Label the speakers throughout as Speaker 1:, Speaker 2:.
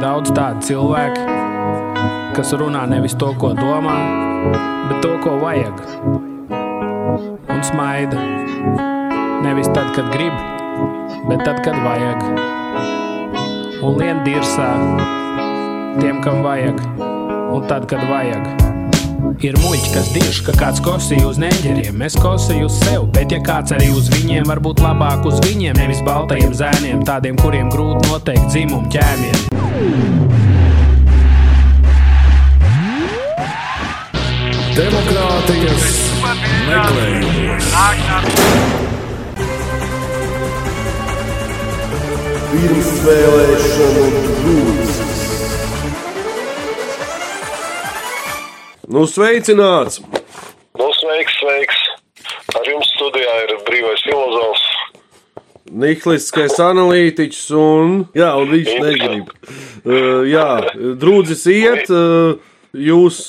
Speaker 1: daudz tādu cilvēku, kas runā nevis to, ko domā, bet to, ko vajag. Un smaida. Nevis tad, kad grib, bet tad, kad vajag. Un lien dirsā tiem, kam vajag, un tad, kad vajag. Ir muļķi, kas dirž, ka kāds kosīja uz neģeriem. Es kosīju uz sevi, bet ja kāds arī uz viņiem, varbūt labāk uz viņiem, nevis baltajiem zēniem, tādiem, kuriem grūti noteikt dzimumu ķēmiem.
Speaker 2: Demokrātijas meklējumos.
Speaker 3: Pirmsvēlēšanu brūces.
Speaker 2: Nu, sveicināts!
Speaker 4: Nu, sveiks, sveiks. Ar jums studijā ir brīvais filozofs.
Speaker 2: Nihilistiskais analītiķis un, jā, un viņš negrib. Uh, jā, drūdzis iet, uh, jūs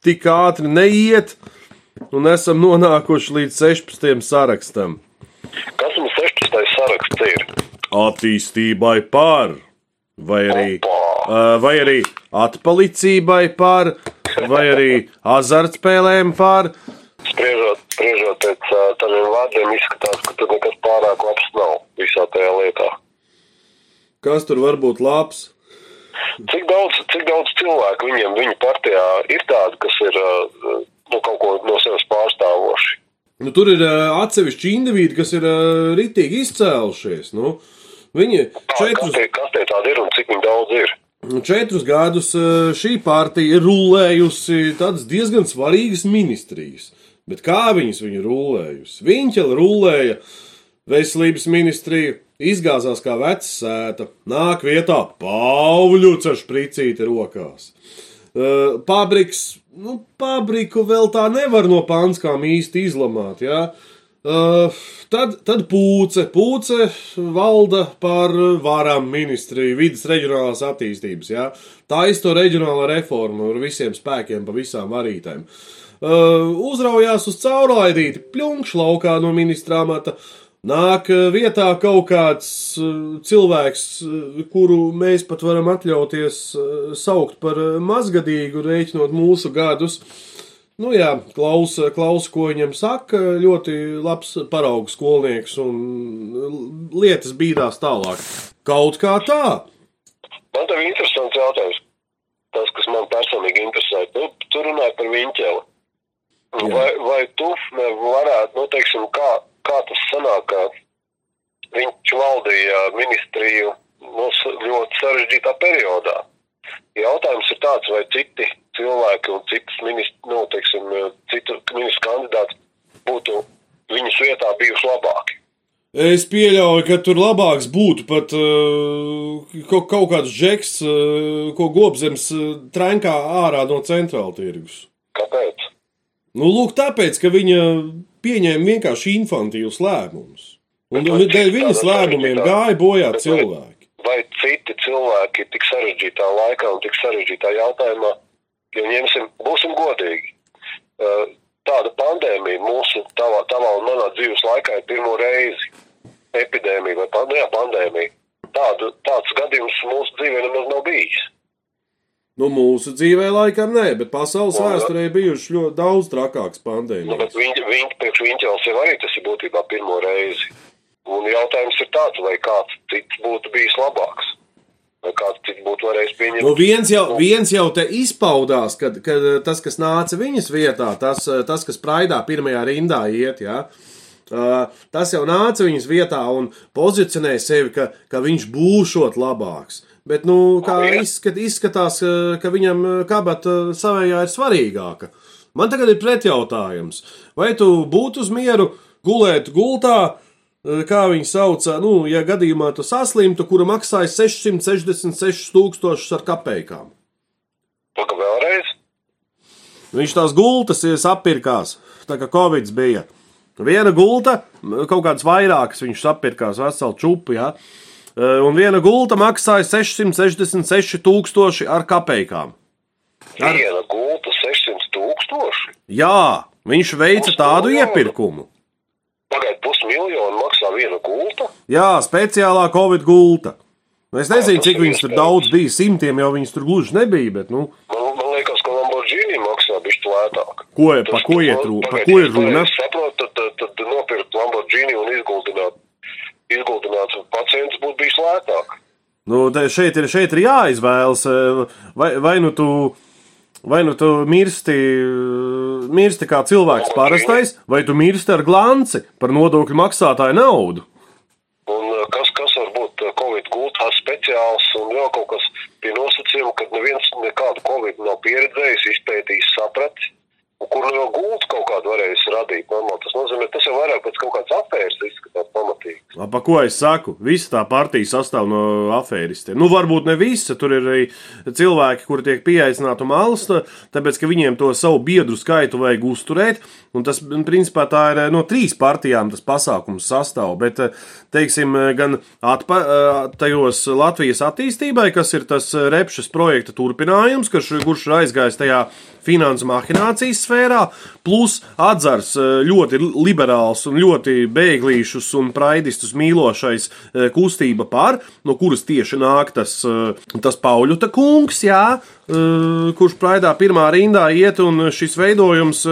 Speaker 2: tik ātri neiet, un esam nonākuši līdz 16. sarakstam.
Speaker 4: Kas mums 16. saraksts ir?
Speaker 2: Attīstībai par, vai arī, uh, vai arī atpalicībai par, vai arī azartspēlēm par.
Speaker 4: Spriežot, spriežot pēc tādiem vārdiem, izskatās, ka tur nekas pārāk labs nav visā tajā lietā.
Speaker 2: Kas tur var būt labs?
Speaker 4: Cik daudz, cik daudz cilvēku viņiem, viņu partijā ir tādi, kas ir nu, kaut ko no sevis pārstāvoši?
Speaker 2: Nu, tur ir atsevišķi indivīdi, kas ir ritīgi izcēlušies. Nu, viņi
Speaker 4: Kas
Speaker 2: četrus,
Speaker 4: tie, kas tie tādi ir un cik viņi daudz ir?
Speaker 2: Četrus gadus uh, šī partija ir rulējusi tādas diezgan svarīgas ministrijas. Bet kā viņas viņa rulējusi? Viņa rulēja veselības ministriju, izgāzās kā veca sēta, nāk vietā Pāvļuts ar špricīti rokās. Uh, Pabriks, nu, pabriku vēl tā nevar no panskām īsti izlamāt. Ja? Uh, tad, tad pūce, pūce valda par varam ministriju, vidas reģionālās attīstības. Ja? Tā ir to reģionāla reforma ar visiem spēkiem, pa visām varītēm. Uh, uzraujās uz caurlaidīti, pļunkšs laukā no ministra amata. Nāk uh, vietā kaut kāds uh, cilvēks, uh, kuru mēs pat varam atļauties uh, saukt par uh, mazgadīgu, rēķinot mūsu gadus. Nu, jā, klausa, klaus, ko viņam saka. Ļoti labs paraugs skolnieks un lietas bīdās tālāk. Kaut kā tā.
Speaker 4: Man tev ir interesants jautājums. Tas, kas man personīgi interesē, tu, tu runāji par viņķeli.
Speaker 2: Jā.
Speaker 4: Vai, vai tu varētu, nu, teiksim, kā, kā tas sanāk, ka viņš valdīja ministriju nu, ļoti sarežģītā periodā? Jautājums ir tāds, vai citi cilvēki un citas ministru, nu, teiksim, citu ministru kandidāti būtu viņas vietā bijuši labāki.
Speaker 2: Es pieļauju, ka tur labāks būtu pat uh, kaut, kaut kāds žeks, uh, ko gobzems uh, trenkā ārā no centrāla tirgus.
Speaker 4: Kāpēc?
Speaker 2: Nu, lūk, tāpēc, ka viņa pieņēma vienkārši infantīvus lēmumus. Un un dēļ viņas lēmumiem gāja bojā cilvēki.
Speaker 4: vai citi cilvēki tik sarežģītā laikā un tik sarežģītā jautājumā, jo ņemsim, būsim godīgi. Uh, Tāda pandēmija mūsu, tavā, tavā un manā dzīves laikā ir pirmo reizi. Epidēmija vai pan- jā, pandēmija. Tādu, tāds gadījums mūsu dzīvē nemaz nav bijis.
Speaker 2: Nu, mūsu dzīvē laikam nē, bet pasaules
Speaker 4: Nu,
Speaker 2: vēsturē bijuši ļoti daudz trakāks
Speaker 4: Nu,
Speaker 2: pandēmijas.
Speaker 4: bet viņi, viņi, priekš viņķels jau arī tas ir būtībā pirmo reizi. Un jautājums ir tāds, vai kāds cits būtu bijis labāks. Vai kāds cits būtu varējis pieņemt.
Speaker 2: Nu, viens, jau, viens jau te izpaudās, kad, kad tas, kas nāca viņas vietā, tas, tas kas praidā pirmajā rindā iet, ja, uh, tas jau nāca viņas vietā un pozicionēja sevi, ka, ka viņš būšot labāks. Bet, nu, kā
Speaker 4: Nu,
Speaker 2: izskat, izskatās, ka, ka viņam kabata savējā ir svarīgāka. Man tagad ir pretjautājums. Vai tu būtu uz mieru gulēt gultā, uh, kā viņi sauca, nu, ja gadījumā tu saslimtu, kura maksāja 666 tūkstošus ar kapekām?
Speaker 4: Paka vēlreiz.
Speaker 2: Viņš tās gultas ir sapirkās, tā kā Covid bija. Viena gulta, kaut kādas vairākas viņš sapirkās, veselu čupu, ja? un viena gulta maksāja 666 tūkstoši ar kapekām. Ar-
Speaker 4: Viena gulta 600 tūkstoši.
Speaker 2: Jā, viņš veica tādu iepirkumu.
Speaker 4: Pagaidiet, pusmiljonu maksā viena gulta.
Speaker 2: Jā, speciālā Covid gulta. Nu, es nezinu, cik viņas tur daudz bija, simtiem jau viņas tur gluži nebija. Bet, nu.
Speaker 4: Man, man liekas, ka Lamborghini maksā bišķi lētāk.
Speaker 2: Ko, pa ko iet runa?
Speaker 4: Es saprotu, tad, tad, tad nopirkt Lamborghini un izguldināt, izguldināt pacients būtu bijis lētāk.
Speaker 2: Nu, šeit, ir, šeit ir jāizvēlas, vai, vai nu tu. Vai nu tu mirsti, mirsti kā cilvēks parastais, vai tu mirsti ar glanci par nodokļu maksātāju naudu?
Speaker 4: Un kas, kas var būt Covid gultā speciāls un vēl kaut kas pie nosacījuma, ka neviens nekādu Covid nav pieredzējis, izpētījis, sapratis kur jau gultu kaut kādu varējis radīt. Normāli. Tas nozīmē, tas jau vairāk pēc kaut kādas afēras izskatās pamatīgi.
Speaker 2: Pa ko es saku? Visa tā partija sastāv no afēristiem. Nu, varbūt ne visa. Tur ir arī cilvēki, kuri tiek pieaicināti malas, tāpēc, ka viņiem to savu biedru skaitu vajag uzturēt. Un tas, principā, tā ir no trīs partijām tas pasākums sastāv. Bet, teiksim, gan atpa, tajos Latvijas attīstībai, kas ir tas repšas projekta turpinājums, kurš, kurš ir aizgājis tajā finansu mahinācijas sfērā, plus atzars ļoti liberāls un ļoti bēglīšus un praidistus mīlošais kustība par, no kuras tieši nāk tas, tas Pauļuta kungs, jā, kurš praidā pirmā rindā iet, un šis veidojums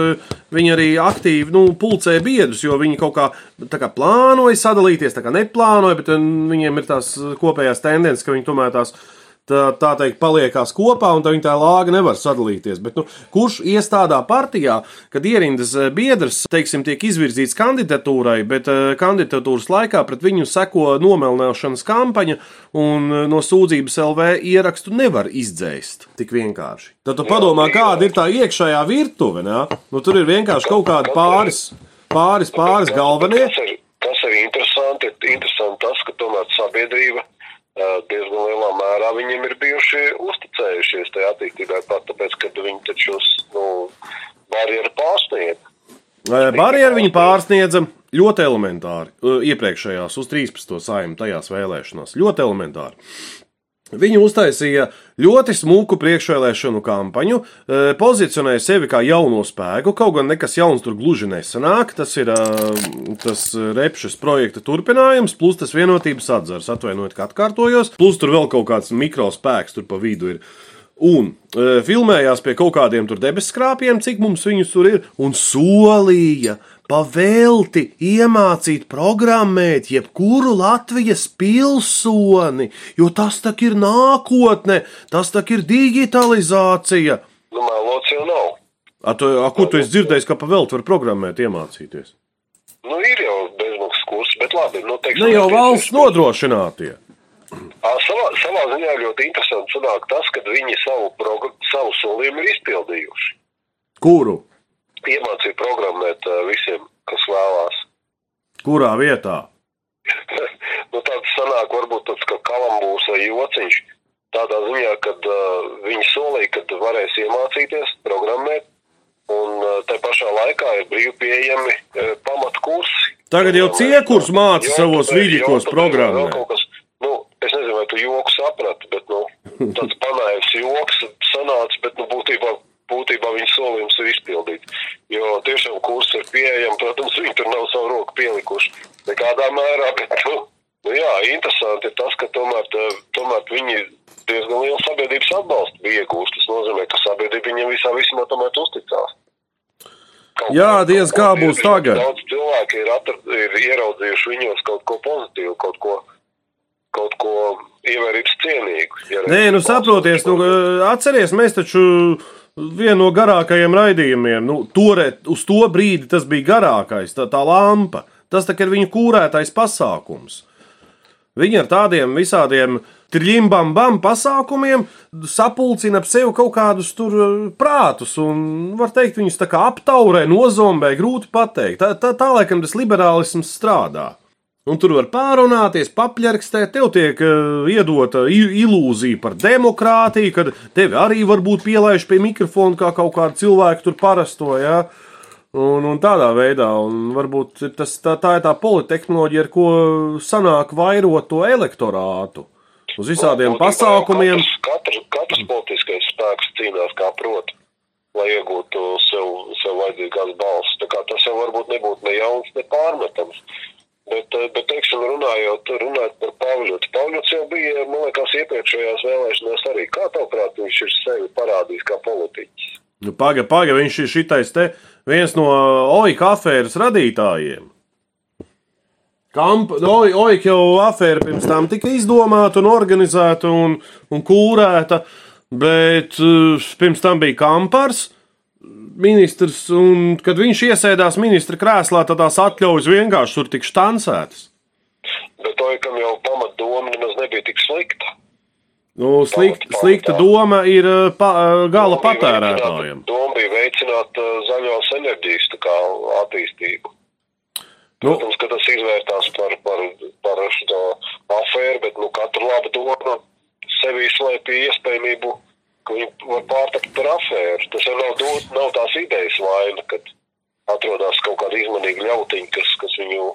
Speaker 2: viņi arī aktīvi nu, pulcē biedrus, jo viņi kaut kā, kā plānoja sadalīties, tā kā neplānoja, bet viņiem ir tās kopējās tendences, ka viņi tomēr tās tā, tā teikt, paliekās kopā, un viņa tā lāga nevar sadalīties. Bet, nu, kurš ies tādā partijā, kad ierindas eh, biedrs, teiksim, tiek izvirzīts kandidatūrai, bet uh, kandidatūras laikā pret viņu seko nomelnēšanas kampaņa, un uh, no sūdzības LV ierakstu nevar izdzēst tik vienkārši. Tad tu padomā, kāda ir tā iekšējā virtuve. Ne? Nu, tur ir vienkārši kaut kādi pāris, pāris, pāris galvenie.
Speaker 4: Tas ir, tas ir interesanti, interesanti tas, ka tomēr sabiedrība diezgan lielā mērā viņiem ir bijuši uzticējušies tajā attīstībai, pat tāpēc, ka viņi taču nu, barjeru pārsniedz.
Speaker 2: Barjeru viņi pārsniedza ļoti elementāri. Iepriekšējās, uz 13. saimnu tajās vēlēšanās. Ļoti elementāri. Viņi uztaisīja ļoti smuku priekšvēlēšanu kampaņu, e, pozicionēja sevi kā jauno spēku. Kaut gan nekas jauns tur gluži nesanāk. Tas ir e, tas repšas projekta turpinājums, plus tas vienotības atzars. Atvainojiet, ka atkārtojos. Plus tur vēl kaut kāds mikrospēks tur pa vidu ir. Un e, filmējās pie kaut kādiem debeskrāpiem, cik mums viņus tur ir, un solīja, pavelti iemācīt programmēt jebkuru Latvijas pilsoni, jo tas tak ir nākotne, tas tak ir digitalizācija.
Speaker 4: Nu, mēlots jau nav.
Speaker 2: A, tu, a, ko tu esi dzirdējis, ka pavelti var programmēt iemācīties?
Speaker 4: Nu, ir jau bezmaksas kurs, bet labi. Nu, teiksim,
Speaker 2: ne jau valsts nodrošinātie.
Speaker 4: Savā, savā ziņā ļoti interesanti sanāk tas, ka viņi savu, savu solījumu ir izpildījuši.
Speaker 2: Kuru?
Speaker 4: Iemācīja programmēt visiem, kas vēlās.
Speaker 2: Kurā vietā?
Speaker 4: nu, tāds sanāk, varbūt tāds kā kalambūrs vai jociņš. Tādā ziņā, kad uh, viņi solīja, ka varēs iemācīties programmēt, un uh, tā pašā laikā ir brīvi pieejami uh, pamatu kursi.
Speaker 2: Tagad jau ciekurs māca savos viļņos programmēt.
Speaker 4: Nu, es nezinu, vai tu joku saprati, bet nu, tāds panājums joks sanāca, bet nu, būtībā būtībā viņa solījums ir izpildīts. Jo tiešām kurs ir pieejams, protams, viņi tur nav savu roku pielikuši nekādā mērā, bet, nu, nu jā, interesanti ir tas, ka tomēr, tā, tomēr viņi diezgan lielu sabiedrības atbalstu bija iegūst. Tas nozīmē, ka sabiedrība viņam visā vismā tomēr uzticās.
Speaker 2: Kaut jā, diez kā būs tagad.
Speaker 4: Daudz cilvēki ir, atrad, ir ieraudzījuši viņos kaut ko pozitīvu, kaut ko, kaut ko ievērības cienīgu.
Speaker 2: Nē, nu saproties, nu, atceries, mēs taču viena no garākajiem raidījumiem. Nu, tore, uz to brīdi tas bija garākais, tā, tā lampa. Tas tā ir viņu kūrētais pasākums. Viņi ar tādiem visādiem triļimbam bam pasākumiem sapulcina ap sevi kaut kādus tur uh, prātus, un var teikt, viņus tā kā aptaurē, nozombē, grūti pateikt. Tā, tā, tā laikam tas liberālisms strādā. Un tur var pārunāties, papļarkstēt, tev tiek uh, iedota ilūzija par demokrātiju, kad tevi arī varbūt pielaiž pie mikrofona kā kaut kādu cilvēku tur parasto. Ja? Un, un tādā veidā, un varbūt tas, tā, tā ir tā politehnoloģija, ar ko sanāk vairot to elektorātu. Uz visādiem Būtībā pasākumiem.
Speaker 4: Katrs, katrs, katrs politiskais spēks cīnās kā prot, lai iegūtu sev, sev vajadzīgās balsis. Tas jau varbūt nebūtu ne jauns, ne pārmetams. Bet, eh, bet teiksim, runājot, runājot par Pāvļotu. Pāvļots jau bija, man liekas, iepriekšējās vēlēšanās arī. Kā tavuprāt, viņš ir sevi parādījis kā politiķis?
Speaker 2: Nu, paga, paga, viņš ir šitais te viens no OIK afēras radītājiem. Oik jau afēra pirms tam tika izdomāta un organizēta un, un kūrēta, bet uh, pirms tam bija kampars ministrs, un kad viņš iesēdās ministra krēslā, tad tās atļaujas vienkārši tur tik štancētas.
Speaker 4: Bet oikam jau pamatdoma nemaz nebija tik slikta.
Speaker 2: Nu, slikt, slikta doma ir uh, pa, uh, gala patērētājiem.
Speaker 4: Doma bija veicināt zaļos enerģijas attīstību.
Speaker 2: Nu,
Speaker 4: Protams, ka tas izvērtās par, par, par šo afēru, bet nu, katra laba doma sevī slēpj iespējamību, ka viņi var pārtapt par afēru. Tas jau nav, dot, nav tās idejas vaina, kad atrodas kaut kāda izmanīga ļautiņa, kas, kas viņu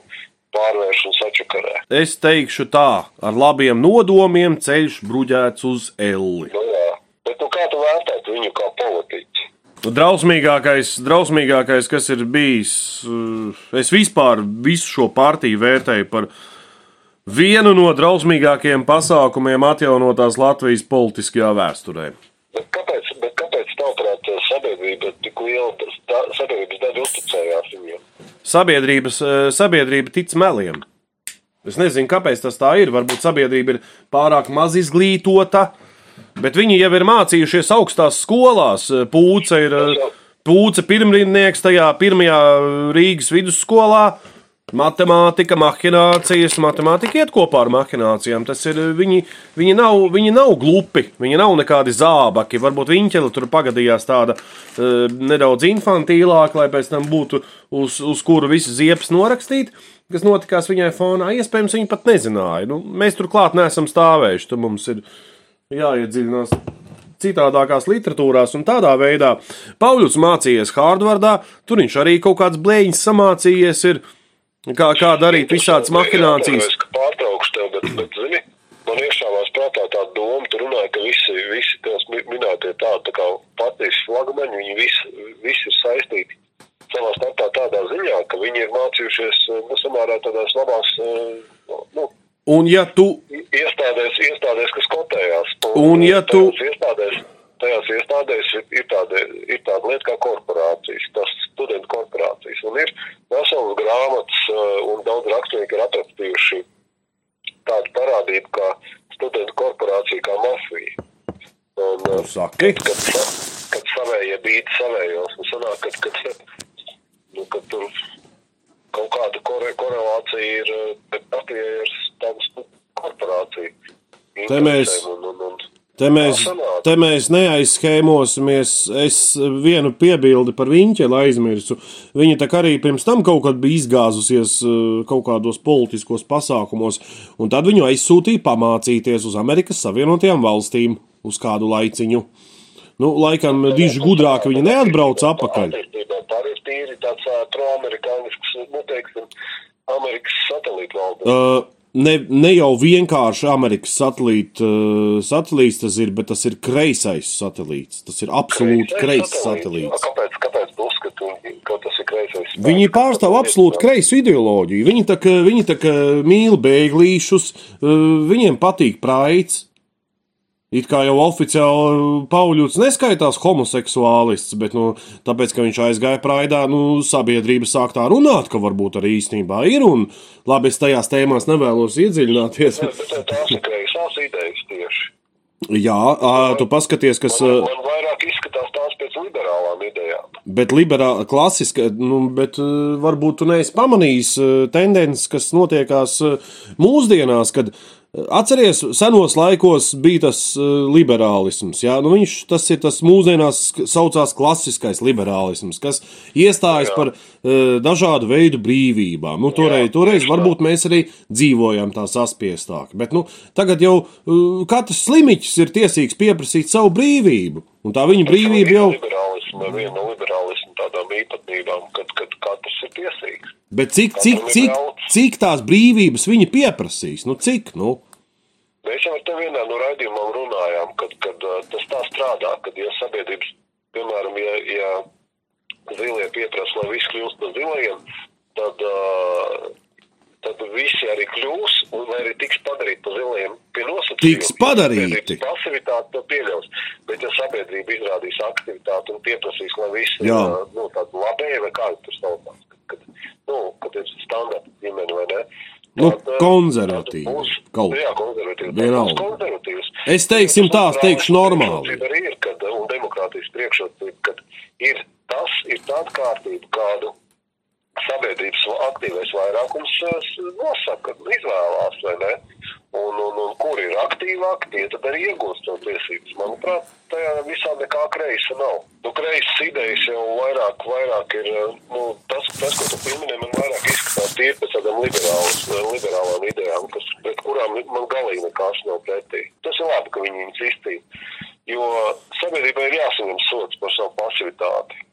Speaker 4: pārvērš un sačakarē.
Speaker 2: es teikšu tā, ar labiem nodomiem ceļš bruģēts uz elli.
Speaker 4: Nu, jā. Bet nu, kā tu vērtētu viņu kā politiķi?
Speaker 2: Drausmīgākais, drausmīgākais, kas ir bijis, uh, es vispār visu šo partiju vērtēju par vienu no drausmīgākajiem pasākumiem atjaunotās Latvijas politiskajā vēsturē.
Speaker 4: Bet kāpēc, bet kāpēc tavuprāt, sabiedrība tik liela da- sabiedrības daļa uzticējās viņiem?
Speaker 2: Sabiedrības, uh, sabiedrība tic meliem. Es nezinu, kāpēc tas tā ir. Varbūt sabiedrība ir pārāk maz izglītota, bet viņi jau ir mācījušies augstās skolās. Pūce ir uh, pūce pirmrindnieks tajā pirmajā Rīgas vidusskolā. Matemātika, mahinācijas, matemātika iet kopā ar mahinācijām. Tas ir viņi, viņi, nav, viņi nav glupi, viņi nav nekādi zābaki. Varbūt viņķeli tur pagadījās tāda uh, nedaudz infantīlāka, lai pēc tam būtu uz, uz kuru visu ziepes norakstīt, kas notikās viņai fonā. Iespējams, viņi pat nezināja. Nu, mēs turklāt neesam stāvējuši. Tur mums ir jāiedziļinās citādākās literatūrās, un tādā veidā Pauļus mācījies Hārdvardā, tur viņš arī kaut kāds blēņas samācījies. Ir, Kā, kā darīt visādas mahinācijas?
Speaker 4: Es pārtraukšu tev, bet, bet zini, man iešāvās prātā tā doma, tu runāji, ka visi, visi tev minētie tādi tā kā patīs flagmaņi, viņi visi, visi ir saistīti savā starpā tādā ziņā, ka viņi ir mācījušies, nu, samērā tādās labās, nu,
Speaker 2: Un ja tu,
Speaker 4: iestādēs, iestādēs kas kotējās.
Speaker 2: Un ja tu-
Speaker 4: iestādēs, tajās iestādēs ir, ir, tāda, ir tāda lieta kā korporācijas, tas studentu korporācijas. Un ir veselas grāmatas eh, un daudz rakstnieki ir atrakstījuši tādu parādību kā studentu korporācija kā mafija. Un, eh,
Speaker 2: nu, saki,
Speaker 4: kad, sa- kad savējie bīdi savējos, un sanāk, kad, kad, nu, kad tur kaut kāda kore, korelācija ir, eh, bet Latvijai ir tāda.
Speaker 2: Te mēs- te mēs, te mēs neaizskēmosimies. Es vienu piebildi par viņķeli aizmirsu. Viņa tā kā arī pirms tam kaut kad bija izgāzusies eh, kaut kādos politiskos pasākumos, un tad viņu aizsūtīja pamācīties uz Amerikas Savienotajām valstīm uz kādu laiciņu. Nu, laikam, diži gudrāk viņa neatbrauca atpakaļ.
Speaker 4: Tā ir tīri tāds proamerikānisks, nu, teiksim, Amerikas satelīta valde.
Speaker 2: Uh, ne, ne jau vienkārši Amerikas satelīta, uh, satelīts tas ir, bet tas ir kreisais satelīts. Tas ir absolūti kreisais satelīts.
Speaker 4: Kāpēc, kāpēc tu uzskati, ka tas ir kreisais?
Speaker 2: Viņi pārstāv absolūti kreisu ideoloģiju. Viņi tā kā, viņi tā kā mīl bēglīšus, uh, viņiem patīk praids. It kā jau oficiāli Pauļuts neskaitās homoseksuālists, bet nu, tāpēc, ka viņš aizgāja praidā, nu, sabiedrība sāk tā runāt, ka varbūt arī īstenībā ir. Un, labi, es tajās tēmās nevēlos iedziļināties.
Speaker 4: Tās ir kreisās idejas tieši.
Speaker 2: Jā, ā, tu paskaties, kas.
Speaker 4: Man, man vairāk izskatās tās pēc liberālām idejām.
Speaker 2: Bet liberāla, klasiska, nu, bet varbūt tu neesi pamanījis tendences, kas notiekās mūsdienās, kad atceries, senos laikos bija tas uh, liberālisms. Jā? Nu, viņš tas ir tas mūsdienās saucās klasiskais liberālisms, kas iestājas
Speaker 4: Jā.
Speaker 2: par uh, dažādu veidu brīvībām. Nu, toreiz,
Speaker 4: Jā,
Speaker 2: toreiz varbūt mēs arī dzīvojām tā saspiestāk, bet nu, tagad jau uh, katrs slimiķis ir tiesīgs pieprasīt savu brīvību. Un tā viņa brīvība jau ir.
Speaker 4: Viena no liberālisma tādām īpatnībām, kad, kad katrs ir tiesīgs.
Speaker 2: Bet cik, cik, cik, cik tās brīvības viņi pieprasīs? Nu, cik? Nu?
Speaker 4: Mēs jau ar tevi vienā no raidījumām runājām, kad, kad tas tā strādā, kad ja sabiedrības, piemēram, ja, ja zilie pieprasa, lai viss kļūst par zilajiem, tad, tad visi arī kļūs, un arī tiks padarīti pa ziliem pie nosacījumiem.
Speaker 2: Tiks padarīti.
Speaker 4: Pasivitāte to pieļaus, bet ja sabiedrība izrādīs aktivitāti un pieprasīs, lai visi
Speaker 2: Jā.
Speaker 4: nu, tādi labēji, vai kā tur saucās, kad, kad, nu, kad ir standarta ģimene, vai ne?
Speaker 2: Nu, konservatīvi kaut.
Speaker 4: Būs konservatīvs.
Speaker 2: Es teiksim tā, es teikšu normāli.
Speaker 4: Ir, kad, un demokrātijas priekšrocība, kad ir tas, ir tāda kārtība, kādu sabiedrības aktīvais vairākums eh, nosaka, izvēlās, vai ne? Un, un, un kur ir aktīvāki, tie tad arī iegūst to tiesības. Manuprāt, tajā visā nekā kreisa nav. Nu, kreisas idejas jau vairāk, vairāk ir, eh, nu, tas, tas, ko tu pieminēji, man vairāk izskatās tie pēc tādām liberālas, liberālām idejām, kas, pret kurām man galīgi nekas nav pretī. Tas ir labi, ka viņi viņus iztīra. Jo sabiedrībai ir jāsaņem sots par savu pasivitāti?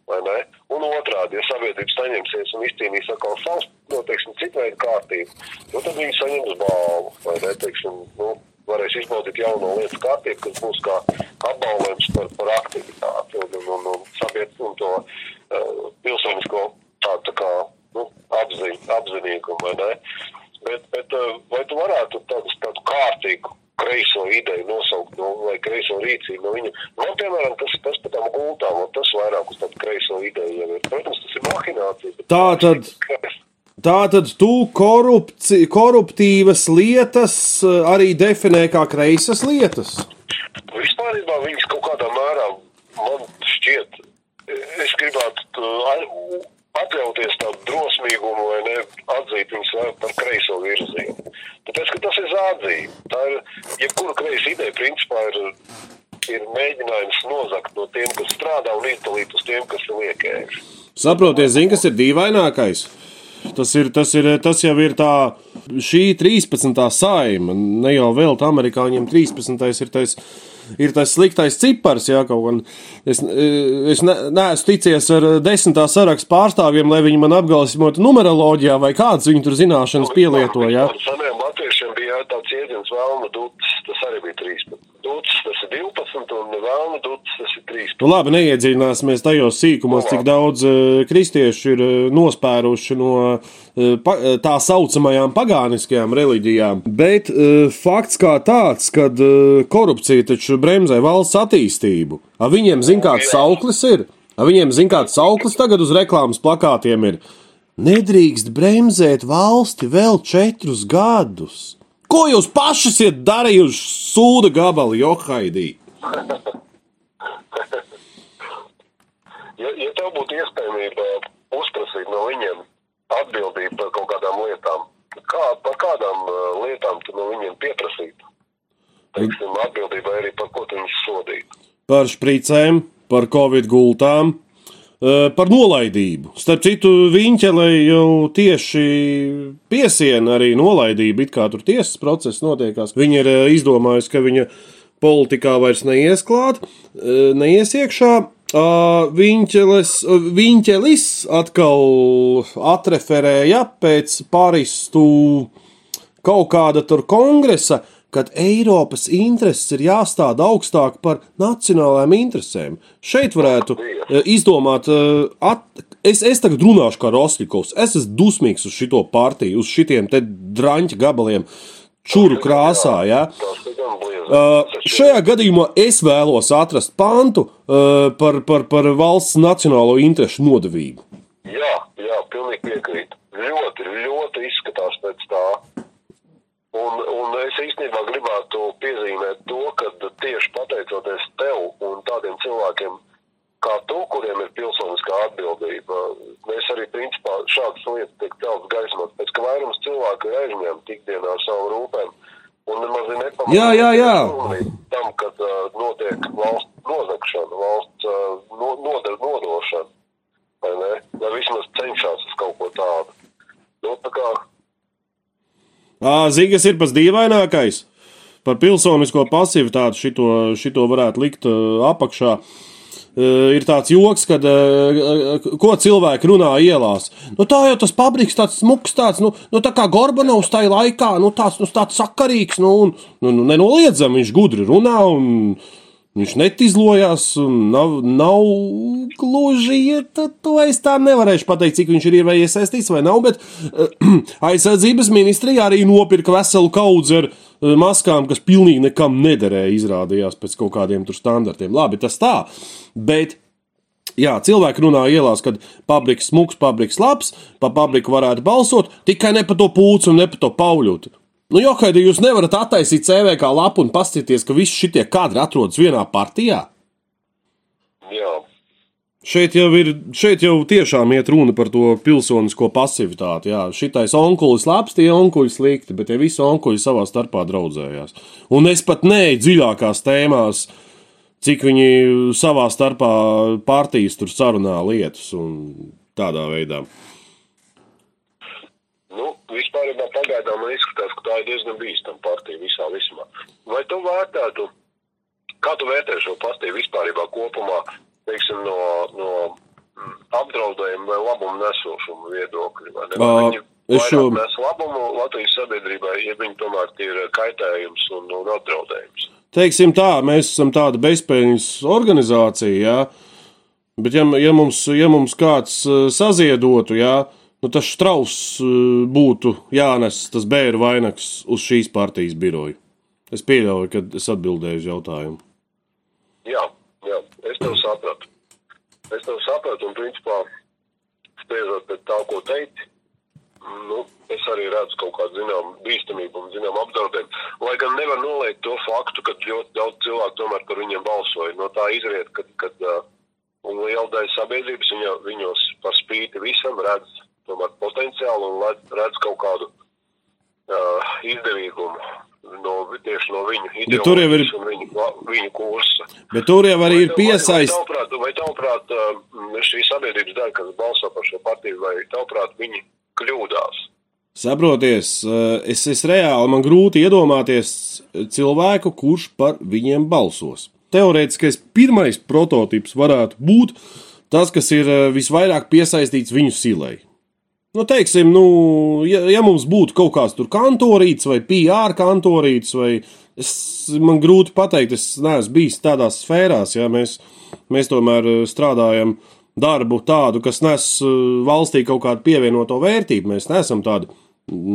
Speaker 4: Un otrādi, ja sabiedrība saņemsies un izcīnīs atkal savus, nu, teiksim, citu veidu kārtību, nu, tad viņi saņems balvu, vai ne, teiksim, nu, varēs izbaudīt jauno lietu kārtību, kas būs kā apbalvojums par, par aktivitāti un, un, un, un sabiedrību un to uh, pilsonisko tādu tā kā, nu, apziņu, apzinīgumu, vai ne? Bet, bet uh, vai tu varētu tādu, tādu kārtīgu kreiso ideju nosaukt, no, vai kreiso rīcību no viņa. Man, piemēram, tas, tas par tām gultām, un tas vairāk uz tādu kreiso ideju jau ir. Protams, tas ir mahinācija.
Speaker 2: Tā tad- Tā tad tu korupci, koruptīvas lietas eh, arī definē kā kreisas lietas.
Speaker 4: Vispār viņas kaut kādā mērā man šķiet, es gribētu uh, atļauties tādu drosmīgumu vai ne atzīt viņus par kreiso virzienu. Tāpēc, ka tas ir zādzība. Tā ir, jebkura kreisa ideja principā ir, ir mēģinājums nozakt no tiem, kas strādā un izdalīt uz tiem, kas ir liekējuši.
Speaker 2: Saprotiet, zini, kas ir dīvainākais? Tas, ir, tas, ir, tas jau ir tā, šī 13. saima, ne jau vēl tā amerikāņiem 13. ir tas, ir tas sliktais cipars, jā. Es, es ne, neesmu ticies ar desmitā sarakstu pārstāvjiem, lai viņi man apgalvotu numeroloģijā vai kādas viņu tur zināšanas pielietoja.
Speaker 4: Seniem latviešiem bija tāds jēdziens vēlma duts, tas arī bija 13. Duts, tas ir 12, un vēlma duts, tas ir 13.
Speaker 2: Nu, labi, neiedziļināsimies tajos sīkumos, cik daudz uh, kristiešu ir uh, nospēruši no uh, tā saucamajām pagāniskajām reliģijām. Bet fakts kā tāds, ka korupcija taču bremzē valsts attīstību. A viņiem zina, kāds sauklis ir. A viņiem zina, kāds sauklis tagad uz reklāmas plakātiem ir. Nedrīkst bremzēt valsti vēl četrus gadus. Ko jūs paši esat darījuši sūda gabalu, Johaidī?
Speaker 4: Ja, ja tev būtu iespējamība uzprasīt no viņiem atbildību par kaut kādām lietām, kā, par kādām uh, lietām tu no viņiem pieprasītu? Teiksim, atbildība arī par ko tu viņus sodītu.
Speaker 2: par špricēm, par covid gultām, par nolaidību. Starp citu, Viņķelē jau tieši piesiena arī nolaidība, it kā tur tiesas process notiekās. Viņa ir izdomājusi, ka viņa politikā vairs neies klāt, neies iekšā. Viņķeles, Viņķelis atkal atreferēja pēc paristu kaut kāda tur kongresa, kad Eiropas intereses ir jāstāda augstāk par nacionālajām interesēm. Šeit varētu eh, izdomāt, eh, at, es, es tagad runāšu kā Rostovs. Es esmu dusmīgs uz šo partiju, uz šitiem te draņķa gabaliem, čuru krāsā. Ja? Uh, šajā gadījumā es vēlos atrast pantu uh, par, par, par valsts nacionālo interesu nodevību.
Speaker 4: Jā, jā, pilnīgi piekrītu. Ļoti, ļoti izskatās pēc tā. Un, un es īstenībā gribētu piezīmēt to, ka tieši pateicoties tev un tādiem cilvēkiem kā tu, kuriem ir pilsoniskā atbildība, mēs arī principā šādas lietas tiek celtas gaismot, pēc ka vairums cilvēku ir aizņemti ikdienā ar savu rūpēm. Un nemaz nepamanīt
Speaker 2: Jā, jā, jā.
Speaker 4: tam, kad uh, notiek valsts nozagšana, valsts uh, no, nodar, nodošana, vai ne? Vai vismaz cenšas uz kaut ko tādu. Nu, tā kā
Speaker 2: Kas ir pats dīvainākais? Par pilsonisko pasivitāti šito, šito varētu likt apakšā. Uh, ir tāds joks, kad uh, ko cilvēki runā ielās. Nu, tā jau tas pabriks, tāds smuks, tāds, nu, nu tā kā Gorbanovs tajā laikā, nu, tāds, nu, tāds sakarīgs, nu, un, nu, nu nenoliedzami viņš gudri runā un Viņš netizlojās, un nav, nav gluži, ja to es tā nevarēšu pateikt, cik viņš ir vai iesaistīts vai nav, bet uh, aizsardzības ministrija arī nopirka veselu kaudzi ar uh, maskām, kas pilnīgi nekam nederēja, izrādījās pēc kaut kādiem tur standartiem. Labi, tas tā, bet Jā, cilvēki runā ielās, kad pabriks smūgs, pabriks labs, pa pabriku varētu balsot, tikai ne par to pūci un ne par to pauļotu. Nu, jo, kad jūs nevarat attaisīt CV kā lapu un paskatīties, ka visi šie kadri atrodas vienā partijā.
Speaker 4: Jā.
Speaker 2: Šeit jau ir, šeit jau tiešām iet runa par to pilsonisko pasivitāti. Jā, šitais onkulis labs, tie onkuļi slikti, bet tie visi onkuļi savā starpā draudzējās. Un es pat neeju dziļākās tēmās, cik viņi savā starpā partijas tur sarunā lietas un tādā veidā.
Speaker 4: Vispār pagaidām man izskatās, ka tā ir diezgan bīstama partija visā vismā. Vai tu vērtētu, kā tu vērtē šo partiju vispār kopumā, teiksim, no, no mm, apdraudējuma vai labumu nesošuma viedokļa? Vai ne? Vai viņi
Speaker 2: es šo-
Speaker 4: nes labumu Latvijas sabiedrībai, ja viņi tomēr ir kaitējums un, un apdraudējums?
Speaker 2: Teiksim tā, mēs esam tāda bezpējas organizācija, jā, bet ja, ja, mums, ja mums kāds eh, saziedotu, jā, nu tas strauss eh, būtu jānes tas bēru vainags uz šīs partijas biroju. Es pieļauju, ka es atbildēju uz jautājumu.
Speaker 4: Jā, jā, es tev sapratu. Es tev sapratu, un principā, spriežot pēc tā, ko teici, nu, es arī redzu kaut kādu zināmu bīstamību un zināmu apdraudējumu. Lai gan nevar noliegt to faktu, ka ļoti daudz cilvēku tomēr par viņiem balsoja. No tā izriet, ka, kad uh, un liela daļa sabiedrības viņa, viņos par spīti visam redz tomēr potenciālu un redz, kaut kādu uh, izdevīgumu. No, tieši no viņu
Speaker 2: tur jau ir-
Speaker 4: viņu, viņu kursa.
Speaker 2: Bet tur jau arī ir
Speaker 4: Vai- vai-
Speaker 2: piesaistīts.
Speaker 4: Vai tavuprāt, tavuprāt uh, šī sabiedrības daļa, kas balso par šo partiju, vai tavuprāt viņi kļūdās?
Speaker 2: Saproties, eh, es, es reāli man grūti iedomāties cilvēku, kurš par viņiem balsos. Teorētiskais pirmais prototyps varētu būt tas, kas ir eh, visvairāk piesaistīts viņu silai. Nu, teiksim, nu, ja, ja mums būtu kaut kāds tur kantorīts vai PR kantorīts, vai es, man grūti pateikt, es neesmu bijis tādās sfērās, ja mēs, mēs tomēr eh, strādājam darbu tādu, kas nes eh, valstī kaut kādu pievienoto vērtību. Mēs neesam tādi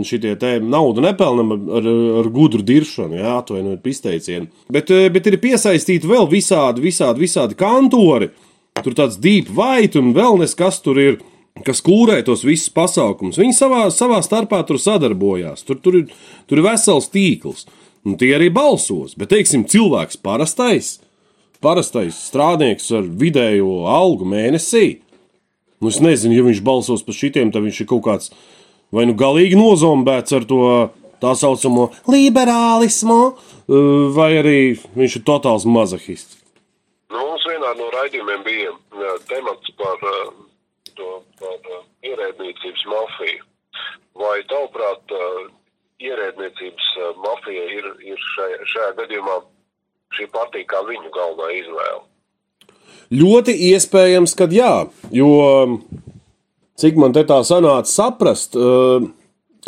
Speaker 2: šitie te naudu nepelnam ar, ar gudru diršanu, jā, atvainojiet izteicienu. Bet, eh, bet ir piesaistīti vēl visādi, visādi, visādi kantori. Tur tāds deep white un vēl neskas tur ir, kas kūrē tos visus pasākumus. Viņi savā, savā starpā tur sadarbojās. Tur, tur, ir, tur ir vesels tīkls. Un tie arī balsos. Bet, teiksim, cilvēks parastais, parastais strādnieks ar vidējo algu mēnesī. Nu, es nezinu, ja viņš balsos par šitiem, tad viņš ir kaut kāds vai nu galīgi nozombēts ar to tā saucamo liberālismu, eh, vai arī viņš ir totāls mazahists.
Speaker 4: Nu, mums vienā no raidījumiem bija temats par uh, ierēdniecības mafiju. Vai tavuprāt, ierēdniecības mafija ir, ir šajā, šajā gadījumā šī partija kā viņu galvenā izvēle?
Speaker 2: Ļoti iespējams, ka jā, jo cik man te tā sanāca saprast,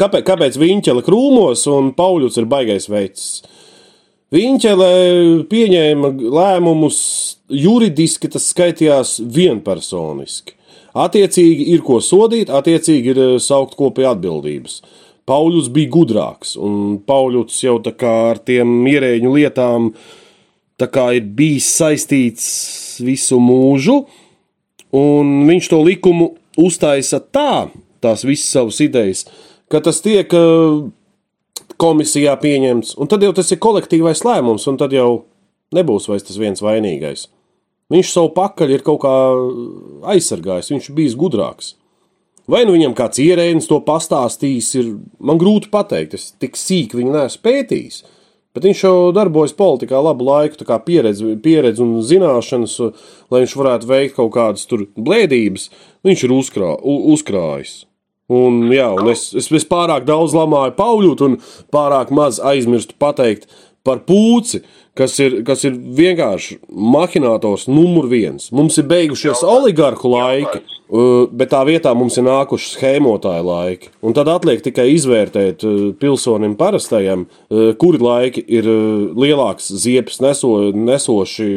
Speaker 2: kāpēc, kāpēc Viņķele krūmos un Pauļuts ir baigais veids. Viņķele pieņēma lēmumus juridiski, tas skaitījās vienpersoniski. Attiecīgi ir ko sodīt, attiecīgi ir eh, saukt kopīgi atbildības. Pauļuts bija gudrāks, un Pauļuts jau tā kā ar tiem ierēģu lietām ir bijis saistīts visu mūžu, un viņš to likumu uztaisa tā, tās visas savas idejas, ka tas tiek eh, komisijā pieņemts, un tad jau tas ir kolektīvais lēmums, un tad jau nebūs vairs tas viens vainīgais. Viņš savu pakaļ ir kaut kā aizsargājis, viņš ir bijis gudrāks. Vai nu viņam kāds ierēdnis to pastāstījis, ir man grūti pateikt, es tik sīki viņu neesmu pētījis. Bet viņš jau darbojas politikā labu laiku, tā kā pieredze, pieredze un zināšanas, lai viņš varētu veikt kaut kādas tur blēdības, viņš ir uzkrā, uzkrājis. Un, jā, un es, es, es pārāk daudz lamāju pauļūt un pārāk maz aizmirstu pateikt par pūci, kas ir, kas ir vienkārši mahinators numur viens. Mums ir beigušies oligarhu laiki, uh, bet tā vietā mums ir nākuši schēmotāju laiki. Un tad atliek tikai izvērtēt uh, pilsonim parastajam, uh, kuri laiki ir lielāks ziepes neso, nesoši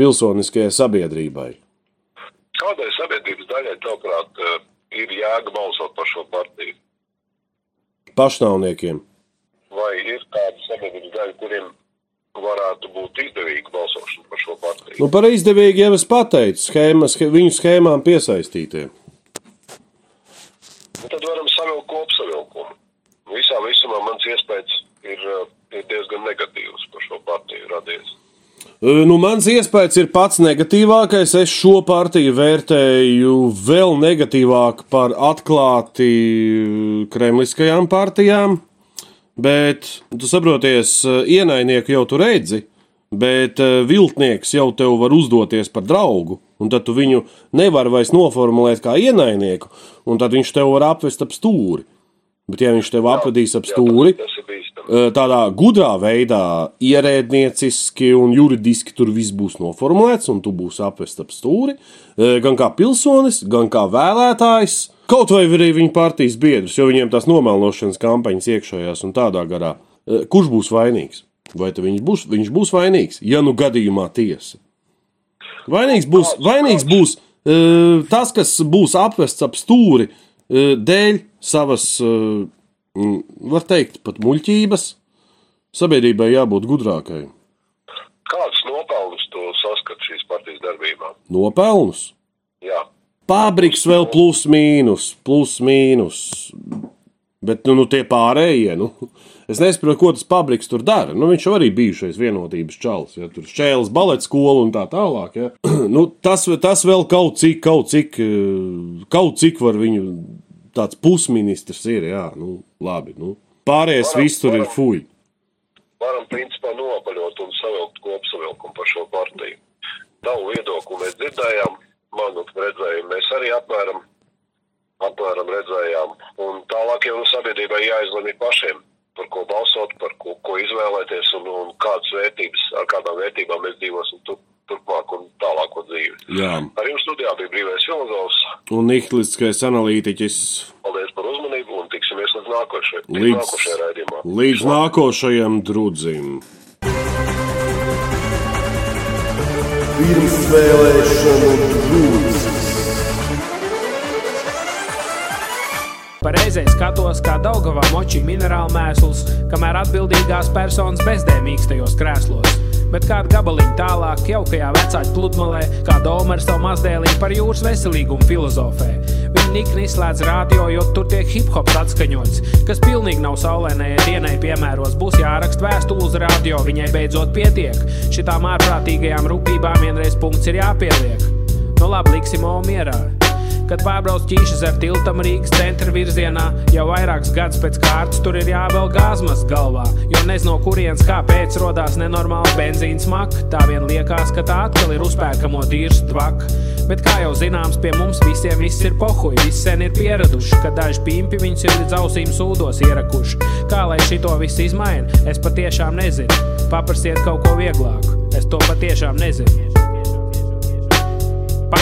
Speaker 2: pilsoniskajai sabiedrībai.
Speaker 4: Kādai sabiedrības daļai, tavuprāt, ir jēga balsot par šo partiju?
Speaker 2: Pašnāvniekiem.
Speaker 4: Vai ir kāda sabiedrības daļa, kuriem varētu būt izdevīga balsošana par šo partiju?
Speaker 2: Nu, par izdevīgu jau es pateicu, schēmas, viņu schēmām piesaistītiem.
Speaker 4: Nu, tad varam savilkt kopsavilkumu. Visā visumā mans iespējas ir, ir diezgan negatīvs par šo partiju radies.
Speaker 2: Nu, mans iespējas ir pats negatīvākais. Es šo partiju vērtēju vēl negatīvāk par atklāti kremliskajām partijām. Bet, tu saproties, ienaidnieku jau tu redzi, bet viltnieks jau tev var uzdoties par draugu. Un tad tu viņu nevari vairs noformulēt kā ienaidnieku, un tad viņš tev var apvest ap stūri. Bet, ja viņš tev apvedīs ap stūri,
Speaker 4: bīstami.
Speaker 2: tādā gudrā veidā, ierēdnieciski un juridiski tur viss būs noformulēts, un tu būsi apvest ap stūri, gan kā pilsonis, gan kā vēlētājs, kaut vai arī viņa partijas biedrs, jo viņiem tās nomelnošanas kampaņas iekšējās un tādā garā. Kurš būs vainīgs? Vai viņš būs, viņš būs vainīgs, ja nu gadījumā tiesa? Vainīgs būs, vainīgs būs uh, tas, kas būs apvests ap stūri uh, dēļ savas, var teikt, pat muļķības. Sabiedrībai jābūt gudrākai.
Speaker 4: Kādus nopelnus tu saskati šīs partijas darbībā?
Speaker 2: Nopelnus.
Speaker 4: Jā.
Speaker 2: Pabriks vēl plus mīnus, plus mīnus. Bet nu, nu tie pārējie, nu, es nesaprotu, ko tas pabriks tur dara. Nu, viņš jau arī bijušais vienotības čalis, ja tur šķēles balets skola un tā tālāk. Ja. nu, tas, tas vēl kaut cik, kaut cik, eh, kaut cik var viņu tāds pusministrs ir, jā, nu, labi. Nu. Pārējais viss tur ir fuj.
Speaker 4: Varam principā nopaļot un savilkt kopsavilkumu par šo partiju. Tavu viedokli mēs dzirdējām, manu redzējumu mēs arī apmēram, apmēram redzējām. Un tālāk jau sabiedrībai jāizlemj pašiem, par ko balsot, par ko, ko izvēlēties un, un kādas vērtības, ar kādām vērtībām mēs dzīvosim tur, turpmāk un tālāko dzīvi.
Speaker 2: Jā.
Speaker 4: Ar jums studijā bija brīvais filozofs.
Speaker 2: Un nihilistiskais analītiķis
Speaker 4: Paldies par uzmanību un tiksimies līdz nākošajai, līdz
Speaker 2: Līdz-
Speaker 4: nākošajai raidījumā.
Speaker 2: līdz nākošajam drudzim.
Speaker 3: Pirmsvēlēšanu grūts.
Speaker 1: Pareizai skatos, kā Daugavā moči minerālu mēsls, kamēr atbildīgās personas bezdē mīkstajos krēslos. Bet kāda gabaliņa tālāk, jaukajā vecāka pludmalē, kā Doma ar savu mazdēlī par jūras veselīgumu filozofē. Nikni izslēdz rādio, jo tur tiek hip hops atskaņots, kas pilnīgi nav saulēnējai dienai piemēros. Būs jāraksta vēstule uz rādio, viņai beidzot pietiek. Šitām ārprātīgajām rūpībām vienreiz punkts ir jāpieliek. Nu labi, liksim O mierā. Kad pārbrauc ķīšas ar tiltam Rīgas centra virzienā, jau vairākus gadus pēc kārtas tur ir jāvēl gāzmas galvā. Jo nezinu, no kurienes kāpēc radās nenormāla benzīna smaka. Tā vien liekas, ka tā atkal ir uzpērkamo tīrs tvaka. Bet, kā jau zināms, pie mums visiem viss ir pohuļi. Visi sen ir pieraduši, ka daži pimpi viņus ir līdz ausīm sūdos ierakuši. Kā lai šito visu izmaina, es patiešām nezinu. Paprasiet kaut ko vieglāku, es to patiešām nezinu.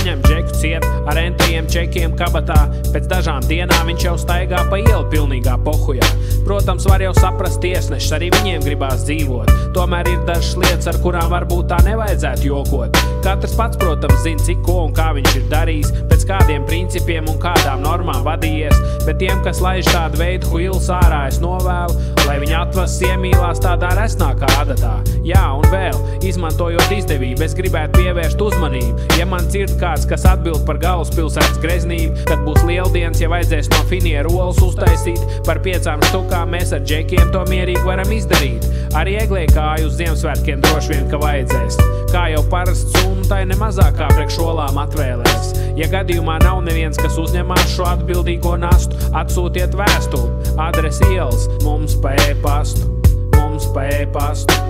Speaker 1: Paņem džeku ciet ar entajiem čekiem kabatā. Pēc dažām dienām viņš jau staigā pa ielu pilnīgā pohujā. Protams, var jau saprast tiesnešus, arī viņiem gribās dzīvot. Tomēr ir dažas lietas, ar kurām varbūt tā nevajadzētu jokot. Katrs pats, protams, zina, cik ko un kā viņš ir darījis, pēc kādiem principiem un kādām normām vadījies. Bet tiem, kas laiž tādu veidu huīlus ārā, es novēlu, lai viņi atvases iemīlās tādā resnākā adatā. Jā, un vēl, izmantojot izdevību, es gribētu pievērst uzmanību. Ja man dzird kāds, kas atbild par galvaspilsētas greznību, tad būs lieldienas, ja vajadzēs no finieru olas uztaisīt. Par piecām štukām mēs ar džekiem to mierīgi varam izdarīt. Arī eglē kāju uz Ziemassvētkiem droši vien, ka vajadzēs. Kā jau parasts summa, tai nemazākā priekšolām atvēlēs. Ja gadījumā nav neviens, kas uzņemās šo atbildīgo nastu, atsūtiet vēstuli, adresi ielas mums pa e-pastu, mums pa e-pastu.